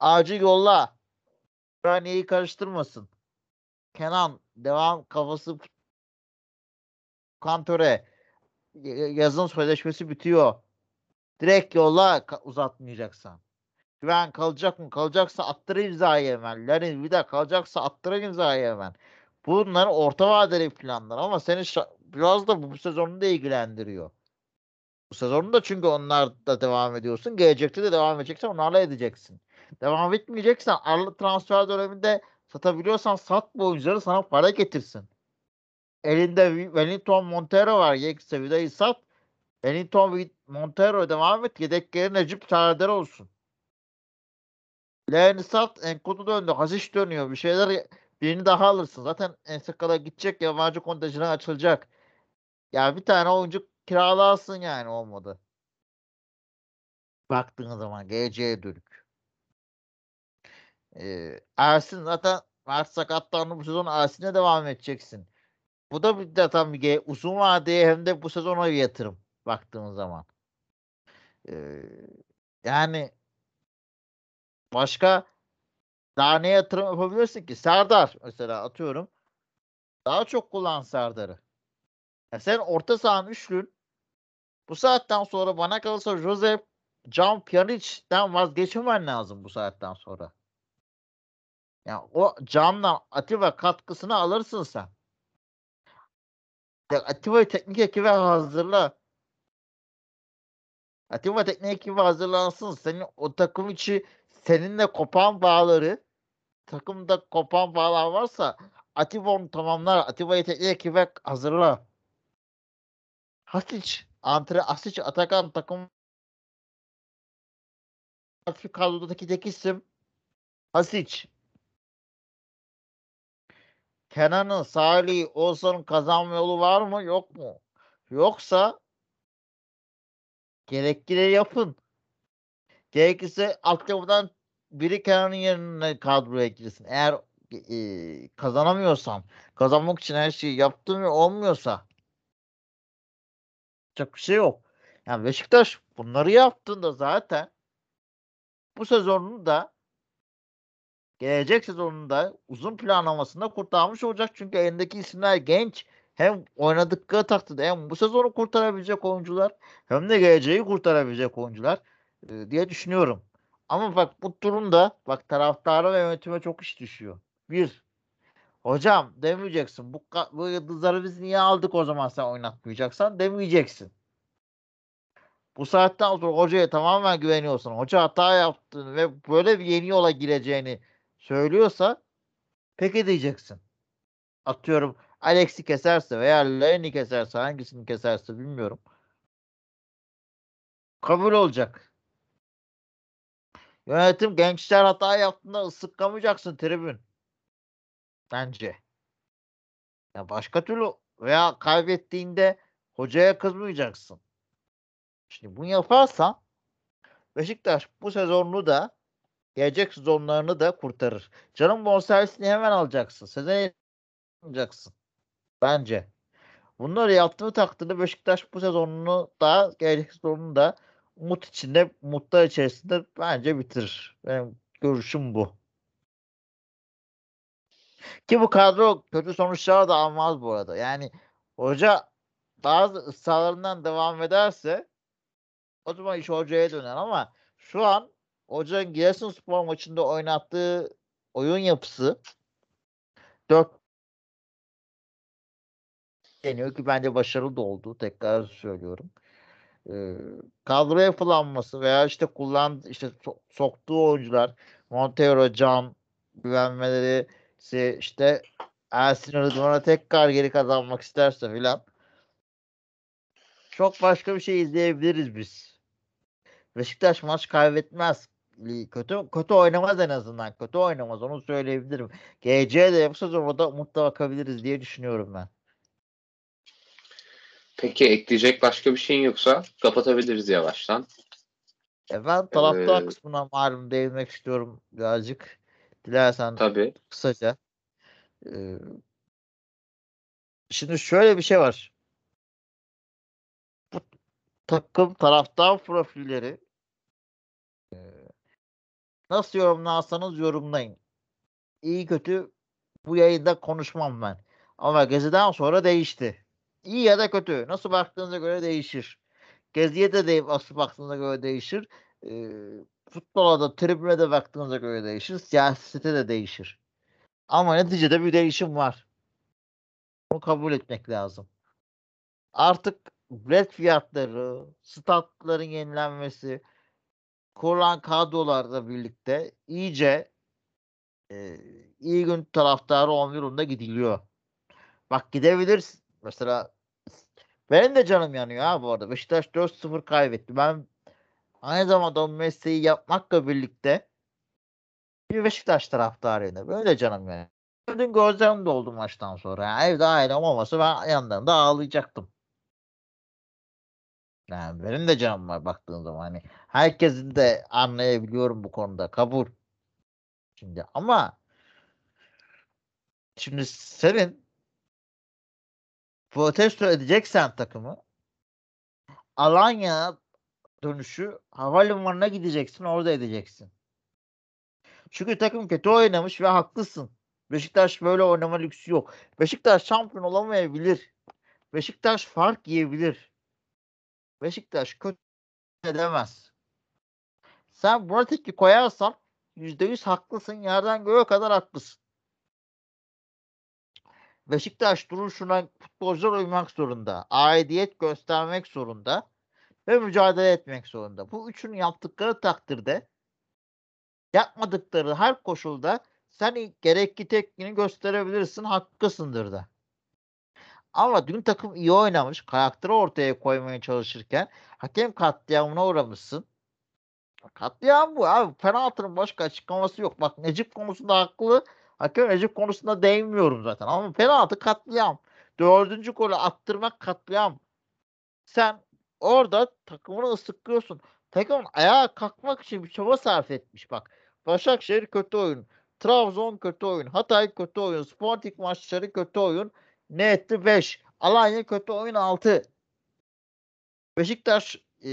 acil yolla. Raniye'yi karıştırmasın. Kenan devam kafası kantöre yazın sözleşmesi bitiyor. Direkt yolla uzatmayacaksan. Güven kalacak mı? Kalacaksa attır imzayı hemen. Larin de kalacaksa attır imzayı hemen. Bunlar orta vadeli planlar ama seni biraz da bu, bu sezonu da ilgilendiriyor. Bu sezonu da çünkü onlar da devam ediyorsun. Gelecekte de devam edeceksen onlarla edeceksin. Devam etmeyeceksen transfer döneminde satabiliyorsan sat bu oyuncuları sana para getirsin. Elinde Wellington Montero var. Yekse Vida'yı sat. Wellington Montero devam et. Yedekleri Necip Sardar olsun. Leğeni sat. Enkudu döndü. Hasiş dönüyor. Bir şeyler birini daha alırsın. Zaten Ensekala gidecek. Yabancı kontenjanı açılacak. Ya bir tane oyuncu kiralarsın yani olmadı. Baktığın zaman geleceğe dönük. Ee, Ersin zaten Mert sakatlandı bu sezon Ersin'e devam edeceksin. Bu da bir de tam bir uzun vadeye hem de bu sezona bir yatırım baktığın zaman. Ee, yani başka daha ne yatırım yapabilirsin ki? Serdar mesela atıyorum. Daha çok kullan Serdar'ı. Ya sen orta sahan üçlün bu saatten sonra bana kalırsa Josep Can Pjanic'den vazgeçmemen lazım bu saatten sonra. Yani o Can'la Atiba katkısını alırsın sen. Ya Atiba'yı teknik ekibe hazırla. Atiba teknik ekibi hazırlansın. Senin o takım içi seninle kopan bağları takımda kopan bağlar varsa Atiba onu tamamlar. Atiba'yı teknik ekibe hazırla. Hasic, Antre Asic, Atakan takım kadrodaki tek isim Hasic. Kenan'ın, Salih, Oğuzhan'ın kazanma yolu var mı? Yok mu? Yoksa gerekli yapın. Gerekirse altyapıdan biri Kenan'ın yerine kadroya girsin. Eğer e, kazanamıyorsam, kazanmak için her şeyi yaptım ve olmuyorsa çok bir şey yok. Yani Beşiktaş bunları yaptığında zaten bu sezonunu da gelecek sezonunda uzun planlamasında kurtarmış olacak. Çünkü elindeki isimler genç. Hem oynadıkları takdirde hem bu sezonu kurtarabilecek oyuncular hem de geleceği kurtarabilecek oyuncular e, diye düşünüyorum. Ama bak bu durumda bak taraftara ve yönetime çok iş düşüyor. Bir, hocam demeyeceksin. Bu, bu yıldızları biz niye aldık o zaman sen oynatmayacaksan demeyeceksin. Bu saatten sonra hocaya tamamen güveniyorsun. Hoca hata yaptığını ve böyle bir yeni yola gireceğini söylüyorsa peki diyeceksin. Atıyorum Alex'i keserse veya Lenny keserse hangisini keserse bilmiyorum. Kabul olacak. Yönetim gençler hata yaptığında ıslıklamayacaksın tribün. Bence. Ya başka türlü veya kaybettiğinde hocaya kızmayacaksın. Şimdi bunu yaparsan Beşiktaş bu sezonunu da gelecek sezonlarını da kurtarır. Canım bonservisini hemen alacaksın. Sezon alacaksın. Bence. Bunları yaptığı takdirde Beşiktaş bu sezonunu da gelecek sezonunu da umut içinde, umutlar içerisinde bence bitirir. Benim görüşüm bu. Ki bu kadro kötü sonuçlar da almaz bu arada. Yani hoca bazı ısrarlarından devam ederse o zaman iş hocaya döner ama şu an hocanın Giresunspor maçında oynattığı oyun yapısı 4 deniyor ki bence başarılı da oldu. Tekrar söylüyorum. Ee, kadro yapılanması veya işte kullan işte so- soktuğu oyuncular Montero, Can güvenmeleri işte Ersin Rıdvan'a tekrar geri kazanmak isterse filan çok başka bir şey izleyebiliriz biz. Beşiktaş maç kaybetmez. Kötü kötü oynamaz en azından. Kötü oynamaz onu söyleyebilirim. GC de yapsa orada umutla bakabiliriz diye düşünüyorum ben. Peki ekleyecek başka bir şeyin yoksa kapatabiliriz yavaştan. E ben taraftar Ee, kısmına malum değinmek istiyorum birazcık. Dilersen Tabii. kısaca. Ee, şimdi şöyle bir şey var. Bu takım taraftar profilleri nasıl yorumlarsanız yorumlayın. İyi kötü bu yayında konuşmam ben. Ama Gezi'den sonra değişti. İyi ya da kötü. Nasıl baktığınıza göre değişir. Gezi'ye de değil, nasıl baktığınıza göre değişir. E, futbola da tribüne de baktığınıza göre değişir. Siyasete de değişir. Ama neticede bir değişim var. Bunu kabul etmek lazım. Artık bilet fiyatları, statların yenilenmesi, kurulan kadrolarla birlikte iyice e, iyi gün taraftarı 11 yılında gidiliyor. Bak gidebilirsin. Mesela benim de canım yanıyor ha bu arada. Beşiktaş 4-0 kaybetti. Ben aynı zamanda o mesleği yapmakla birlikte bir Beşiktaş taraftarıyım. Böyle canım yani. Dün gözlerim doldu maçtan sonra. Yani evde ailem olmasa ben yanlarında ağlayacaktım. Yani benim de canım var baktığın zaman. Hani herkesin de anlayabiliyorum bu konuda. Kabul. Şimdi ama şimdi senin protesto edeceksen takımı Alanya dönüşü havalimanına gideceksin orada edeceksin. Çünkü takım kötü oynamış ve haklısın. Beşiktaş böyle oynama lüksü yok. Beşiktaş şampiyon olamayabilir. Beşiktaş fark yiyebilir. Beşiktaş kötü edemez. Sen tepki koyarsan %100 haklısın. Yerden göğe kadar haklısın. Beşiktaş duruşuna futbolcular uymak zorunda. Aidiyet göstermek zorunda. Ve mücadele etmek zorunda. Bu üçünü yaptıkları takdirde yapmadıkları her koşulda sen gerekli tepkini gösterebilirsin. Haklısındır da. Ama dün takım iyi oynamış. Karakteri ortaya koymaya çalışırken hakem katliamına uğramışsın. Katliam bu abi. Penaltının başka açıklaması yok. Bak Necip konusunda haklı. Hakem Necip konusunda değinmiyorum zaten. Ama penaltı katliam. Dördüncü golü attırmak katliam. Sen orada takımını ıslıklıyorsun. Takım ayağa kalkmak için bir çaba sarf etmiş bak. Başakşehir kötü oyun. Trabzon kötü oyun. Hatay kötü oyun. Sporting maçları kötü oyun. Ne etti? 5. Alanya kötü oyun 6. Beşiktaş e,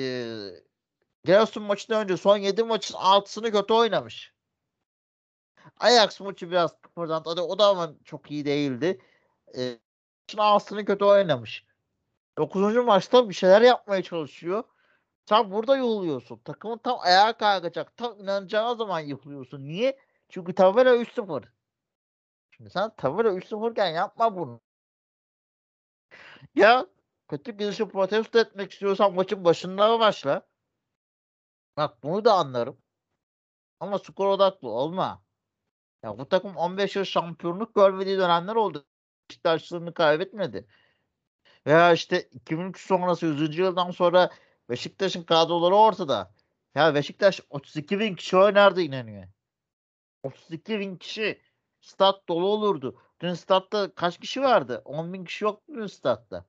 Giresun maçından önce son 7 maçın 6'sını kötü oynamış. Ajax maçı biraz kıpırdandı. O da ama çok iyi değildi. E, 6'sını kötü oynamış. 9. maçta bir şeyler yapmaya çalışıyor. Sen burada yığılıyorsun. Takımın tam ayağa kalkacak. Tam inanacağı zaman yıkılıyorsun. Niye? Çünkü tabela 3-0. Şimdi sen tabela 3-0 iken yapma bunu. Ya kötü gidişi protesto etmek istiyorsan maçın başında başla. Bak bunu da anlarım. Ama skor odaklı olma. Ya bu takım 15 yıl şampiyonluk görmediği dönemler oldu. Beşiktaşlarını kaybetmedi. Veya işte 2003 sonrası 100. yıldan sonra Beşiktaş'ın kadroları ortada. Ya Beşiktaş 32 bin kişi oynardı inanıyor. 32 bin kişi stat dolu olurdu. Dün statta kaç kişi vardı? 10 bin kişi yoktu dün statta.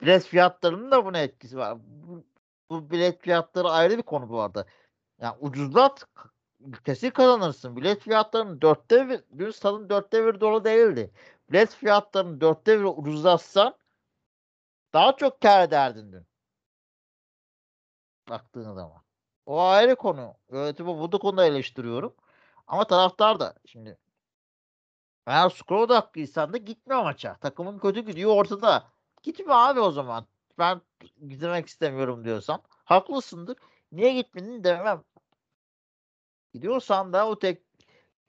Bilet fiyatlarının da buna etkisi var. Bu, bu bilet fiyatları ayrı bir konu bu arada. Yani ucuzlat kesin kazanırsın. Bilet fiyatlarının dörtte bir, dün stadın dörtte bir dolu değildi. Bilet fiyatlarının dörtte bir ucuzlatsan daha çok kar ederdin dün. Baktığın zaman. O ayrı konu. Yönetimi bu konuda eleştiriyorum. Ama taraftar da şimdi eğer skor odaklıysan da gitme maça. Takımın kötü gidiyor ortada. Gitme abi o zaman. Ben gitmek istemiyorum diyorsan. Haklısındır. Niye gitmedin demem. Gidiyorsan da o tek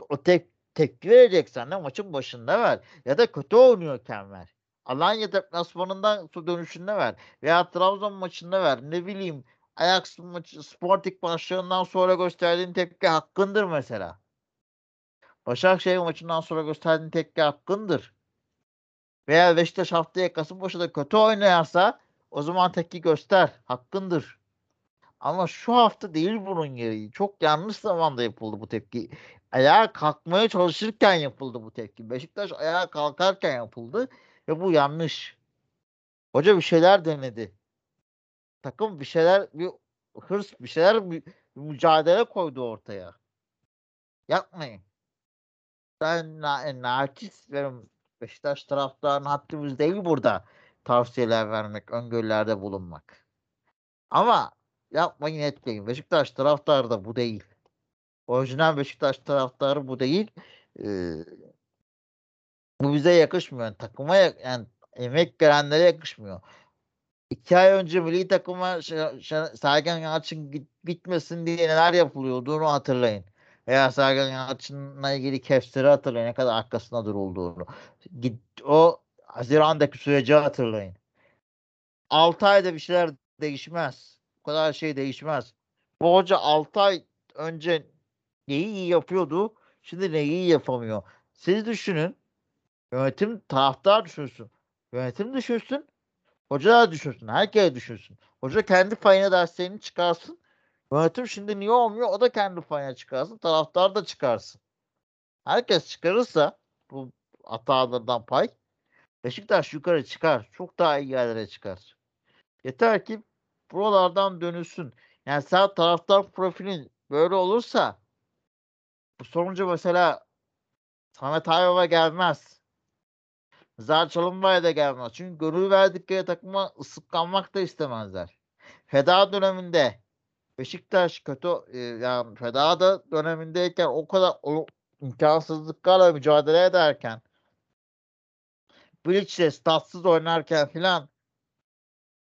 o tek tepki vereceksen de maçın başında ver. Ya da kötü oynuyorken ver. Alanya deplasmanından dönüşünde ver. Veya Trabzon maçında ver. Ne bileyim Ajax maçı Sporting maçlarından sonra gösterdiğin tepki hakkındır mesela. Başakşehir maçından sonra gösterdiğin tepki hakkındır. Veya Beşiktaş haftaya Kasımpaşa'da kötü oynayarsa o zaman tepki göster. Hakkındır. Ama şu hafta değil bunun gereği. Çok yanlış zamanda yapıldı bu tepki. Ayağa kalkmaya çalışırken yapıldı bu tepki. Beşiktaş ayağa kalkarken yapıldı ve bu yanlış. Hoca bir şeyler denedi. Takım bir şeyler bir hırs bir şeyler bir mücadele koydu ortaya. Yapmayın. Ben na, naçiz benim Beşiktaş taraftarının haddimiz değil burada tavsiyeler vermek, öngörülerde bulunmak. Ama yapmayın etmeyin. Beşiktaş taraftarı da bu değil. Orijinal Beşiktaş taraftarı bu değil. Ee, bu bize yakışmıyor. Yani takıma yani emek verenlere yakışmıyor. İki ay önce milli takıma Sergen Yalçın git, gitmesin diye neler yapılıyordu hatırlayın. Veya Sergen Yalçın'la ilgili kefsleri hatırlayın. Ne kadar arkasında durulduğunu. Git, o Haziran'daki süreci hatırlayın. 6 ayda bir şeyler değişmez. Bu kadar şey değişmez. Bu hoca 6 ay önce neyi iyi yapıyordu. Şimdi neyi iyi yapamıyor. Siz düşünün. Yönetim taraftar düşünsün. Yönetim düşünsün. Hoca da düşünsün. Herkes düşünsün. Hoca kendi payına derslerini çıkarsın. Yönetim şimdi niye olmuyor? O da kendi payına çıkarsın. Taraftar da çıkarsın. Herkes çıkarırsa bu hatalardan pay Beşiktaş yukarı çıkar. Çok daha iyi yerlere çıkar. Yeter ki buralardan dönülsün. Yani sağ taraftar profilin böyle olursa bu sonucu mesela Samet Aybaba gelmez. Zar Çalınbay da gelmez. Çünkü gönül verdikleri takıma ıslıklanmak da istemezler. Feda döneminde Beşiktaş kötü yani Feda da dönemindeyken o kadar o, imkansızlıklarla mücadele ederken Bilic'le statsız oynarken filan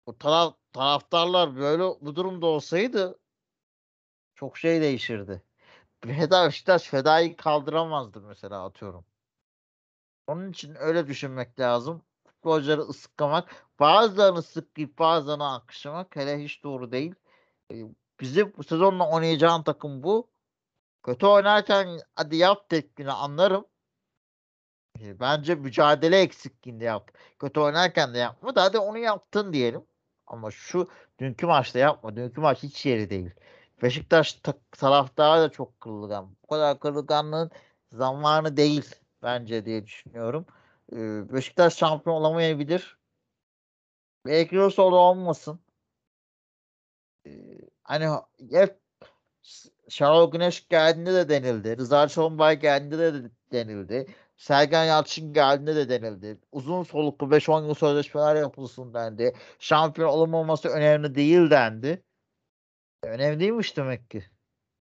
o taraf, taraftarlar böyle bu durumda olsaydı çok şey değişirdi. Feda Beşiktaş Feda'yı kaldıramazdı mesela atıyorum. Onun için öyle düşünmek lazım. Futbolcuları ıskamak, bazılarını ıslıklayıp bazılarını akışlamak hele hiç doğru değil. Bizi bu sezonla oynayacağın takım bu. Kötü oynarken hadi yap tekniğini anlarım. Bence mücadele eksikliğinde yap. Kötü oynarken de yapma. Hadi onu yaptın diyelim. Ama şu dünkü maçta yapma. Dünkü maç hiç yeri değil. Beşiktaş taraftarı da çok kırılgan. Bu kadar kırılganlığın zamanı değil bence diye düşünüyorum. Ee, Beşiktaş şampiyon olamayabilir. Belki Rosoğlu olmasın. Ee, hani hep Şenol Güneş geldiğinde de denildi. Rıza Çalınbay geldiğinde de denildi. Sergen Yalçın geldiğinde de denildi. Uzun soluklu 5-10 yıl sözleşmeler yapılsın dendi. Şampiyon olamaması önemli değil dendi. E, önemliymiş demek ki.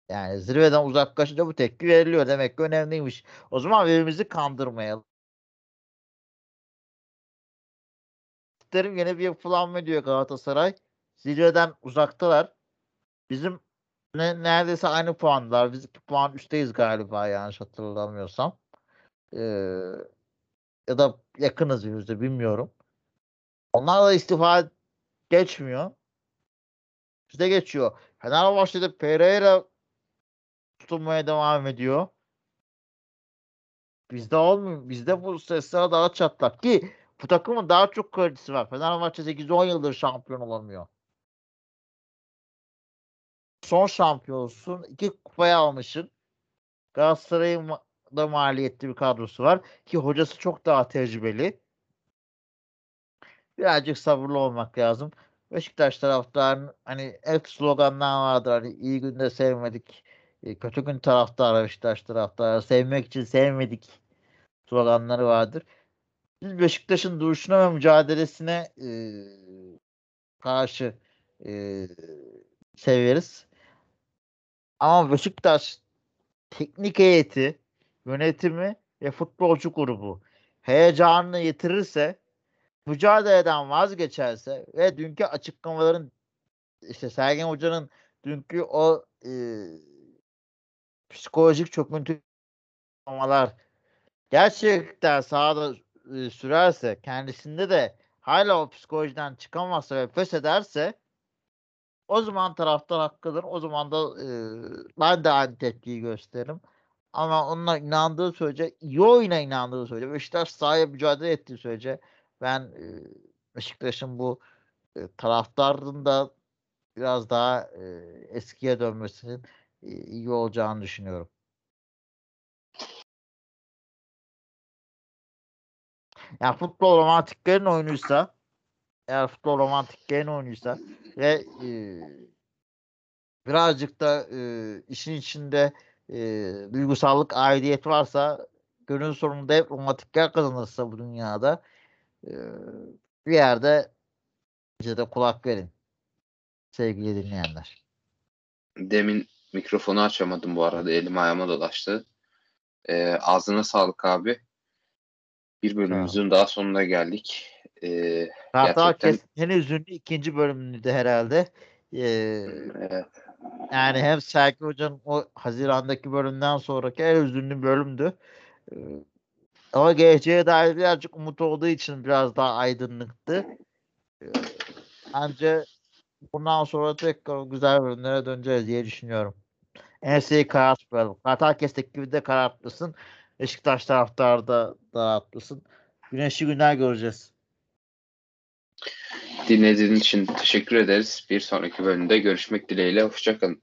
Yani zirveden uzaklaşınca bu tepki veriliyor. Demek ki önemliymiş. O zaman birbirimizi kandırmayalım. Yine bir yapılanma diyor Galatasaray. Zirveden uzaktalar. Bizim ne, neredeyse aynı puanlar. Biz bir puan üstteyiz galiba yanlış hatırlamıyorsam. Ee, ya da yakınız yüzde bilmiyorum. Onlar da istifa geçmiyor. Bizde geçiyor. Fenerbahçe'de Pereira tutulmaya devam ediyor. Bizde olmuyor. Bizde bu sesler daha çatlak ki bu takımın daha çok kredisi var. Fenerbahçe 8-10 yıldır şampiyon olamıyor. Son şampiyonsun. iki kupayı almışsın. Galatasaray'ın da maliyetli bir kadrosu var. Ki hocası çok daha tecrübeli. Birazcık sabırlı olmak lazım. Beşiktaş taraftarının hani hep sloganlar vardır. Hani iyi günde sevmedik. E, kötü gün taraftarı Beşiktaş taraftarı. Sevmek için sevmedik sloganları vardır. Biz Beşiktaş'ın duruşuna ve mücadelesine e, karşı e, severiz. Ama Beşiktaş teknik heyeti, yönetimi ve futbolcu grubu heyecanını yitirirse mücadeleden vazgeçerse ve dünkü açıklamaların işte Sergen Hoca'nın dünkü o e, psikolojik çöküntü olmalar gerçekten sahada e, sürerse kendisinde de hala o psikolojiden çıkamazsa ve pes ederse o zaman taraftar hakkıdır. O zaman da e, ben de aynı tepkiyi gösteririm. Ama onunla inandığı sürece, iyi oyuna inandığı sürece, Beşiktaş sahaya mücadele ettiği sürece ben e, Beşiktaş'ın bu e, taraftarın da biraz daha e, eskiye dönmesinin e, iyi olacağını düşünüyorum. Yani futbol romantiklerin oyunuysa eğer futbol romantiklerin oyunuysa ve e, birazcık da e, işin içinde e, duygusallık aidiyet varsa gönül sonunda hep romantikler kazanırsa bu dünyada e, bir yerde bize de kulak verin sevgili dinleyenler. Demin mikrofonu açamadım bu arada. Elim ayağıma dolaştı. Ee, ağzına sağlık abi. Bir bölümümüzün daha sonuna geldik. Ee, Kartal en üzünlü ikinci bölümüydü herhalde. Ee, evet, yani hem Serki Hoca'nın o Haziran'daki bölümden sonraki en üzünlü bölümdü. Ee, ama geleceğe dair birazcık umut olduğu için biraz daha aydınlıktı. Ee, bence bundan sonra tekrar güzel bölümlere döneceğiz diye düşünüyorum. Enseyi karartmayalım. Kartal Kes'teki gibi de karartlısın. Beşiktaş taraftarı da, da haklısın. Güneşli günler göreceğiz. Dinlediğiniz için teşekkür ederiz. Bir sonraki bölümde görüşmek dileğiyle. Hoşçakalın.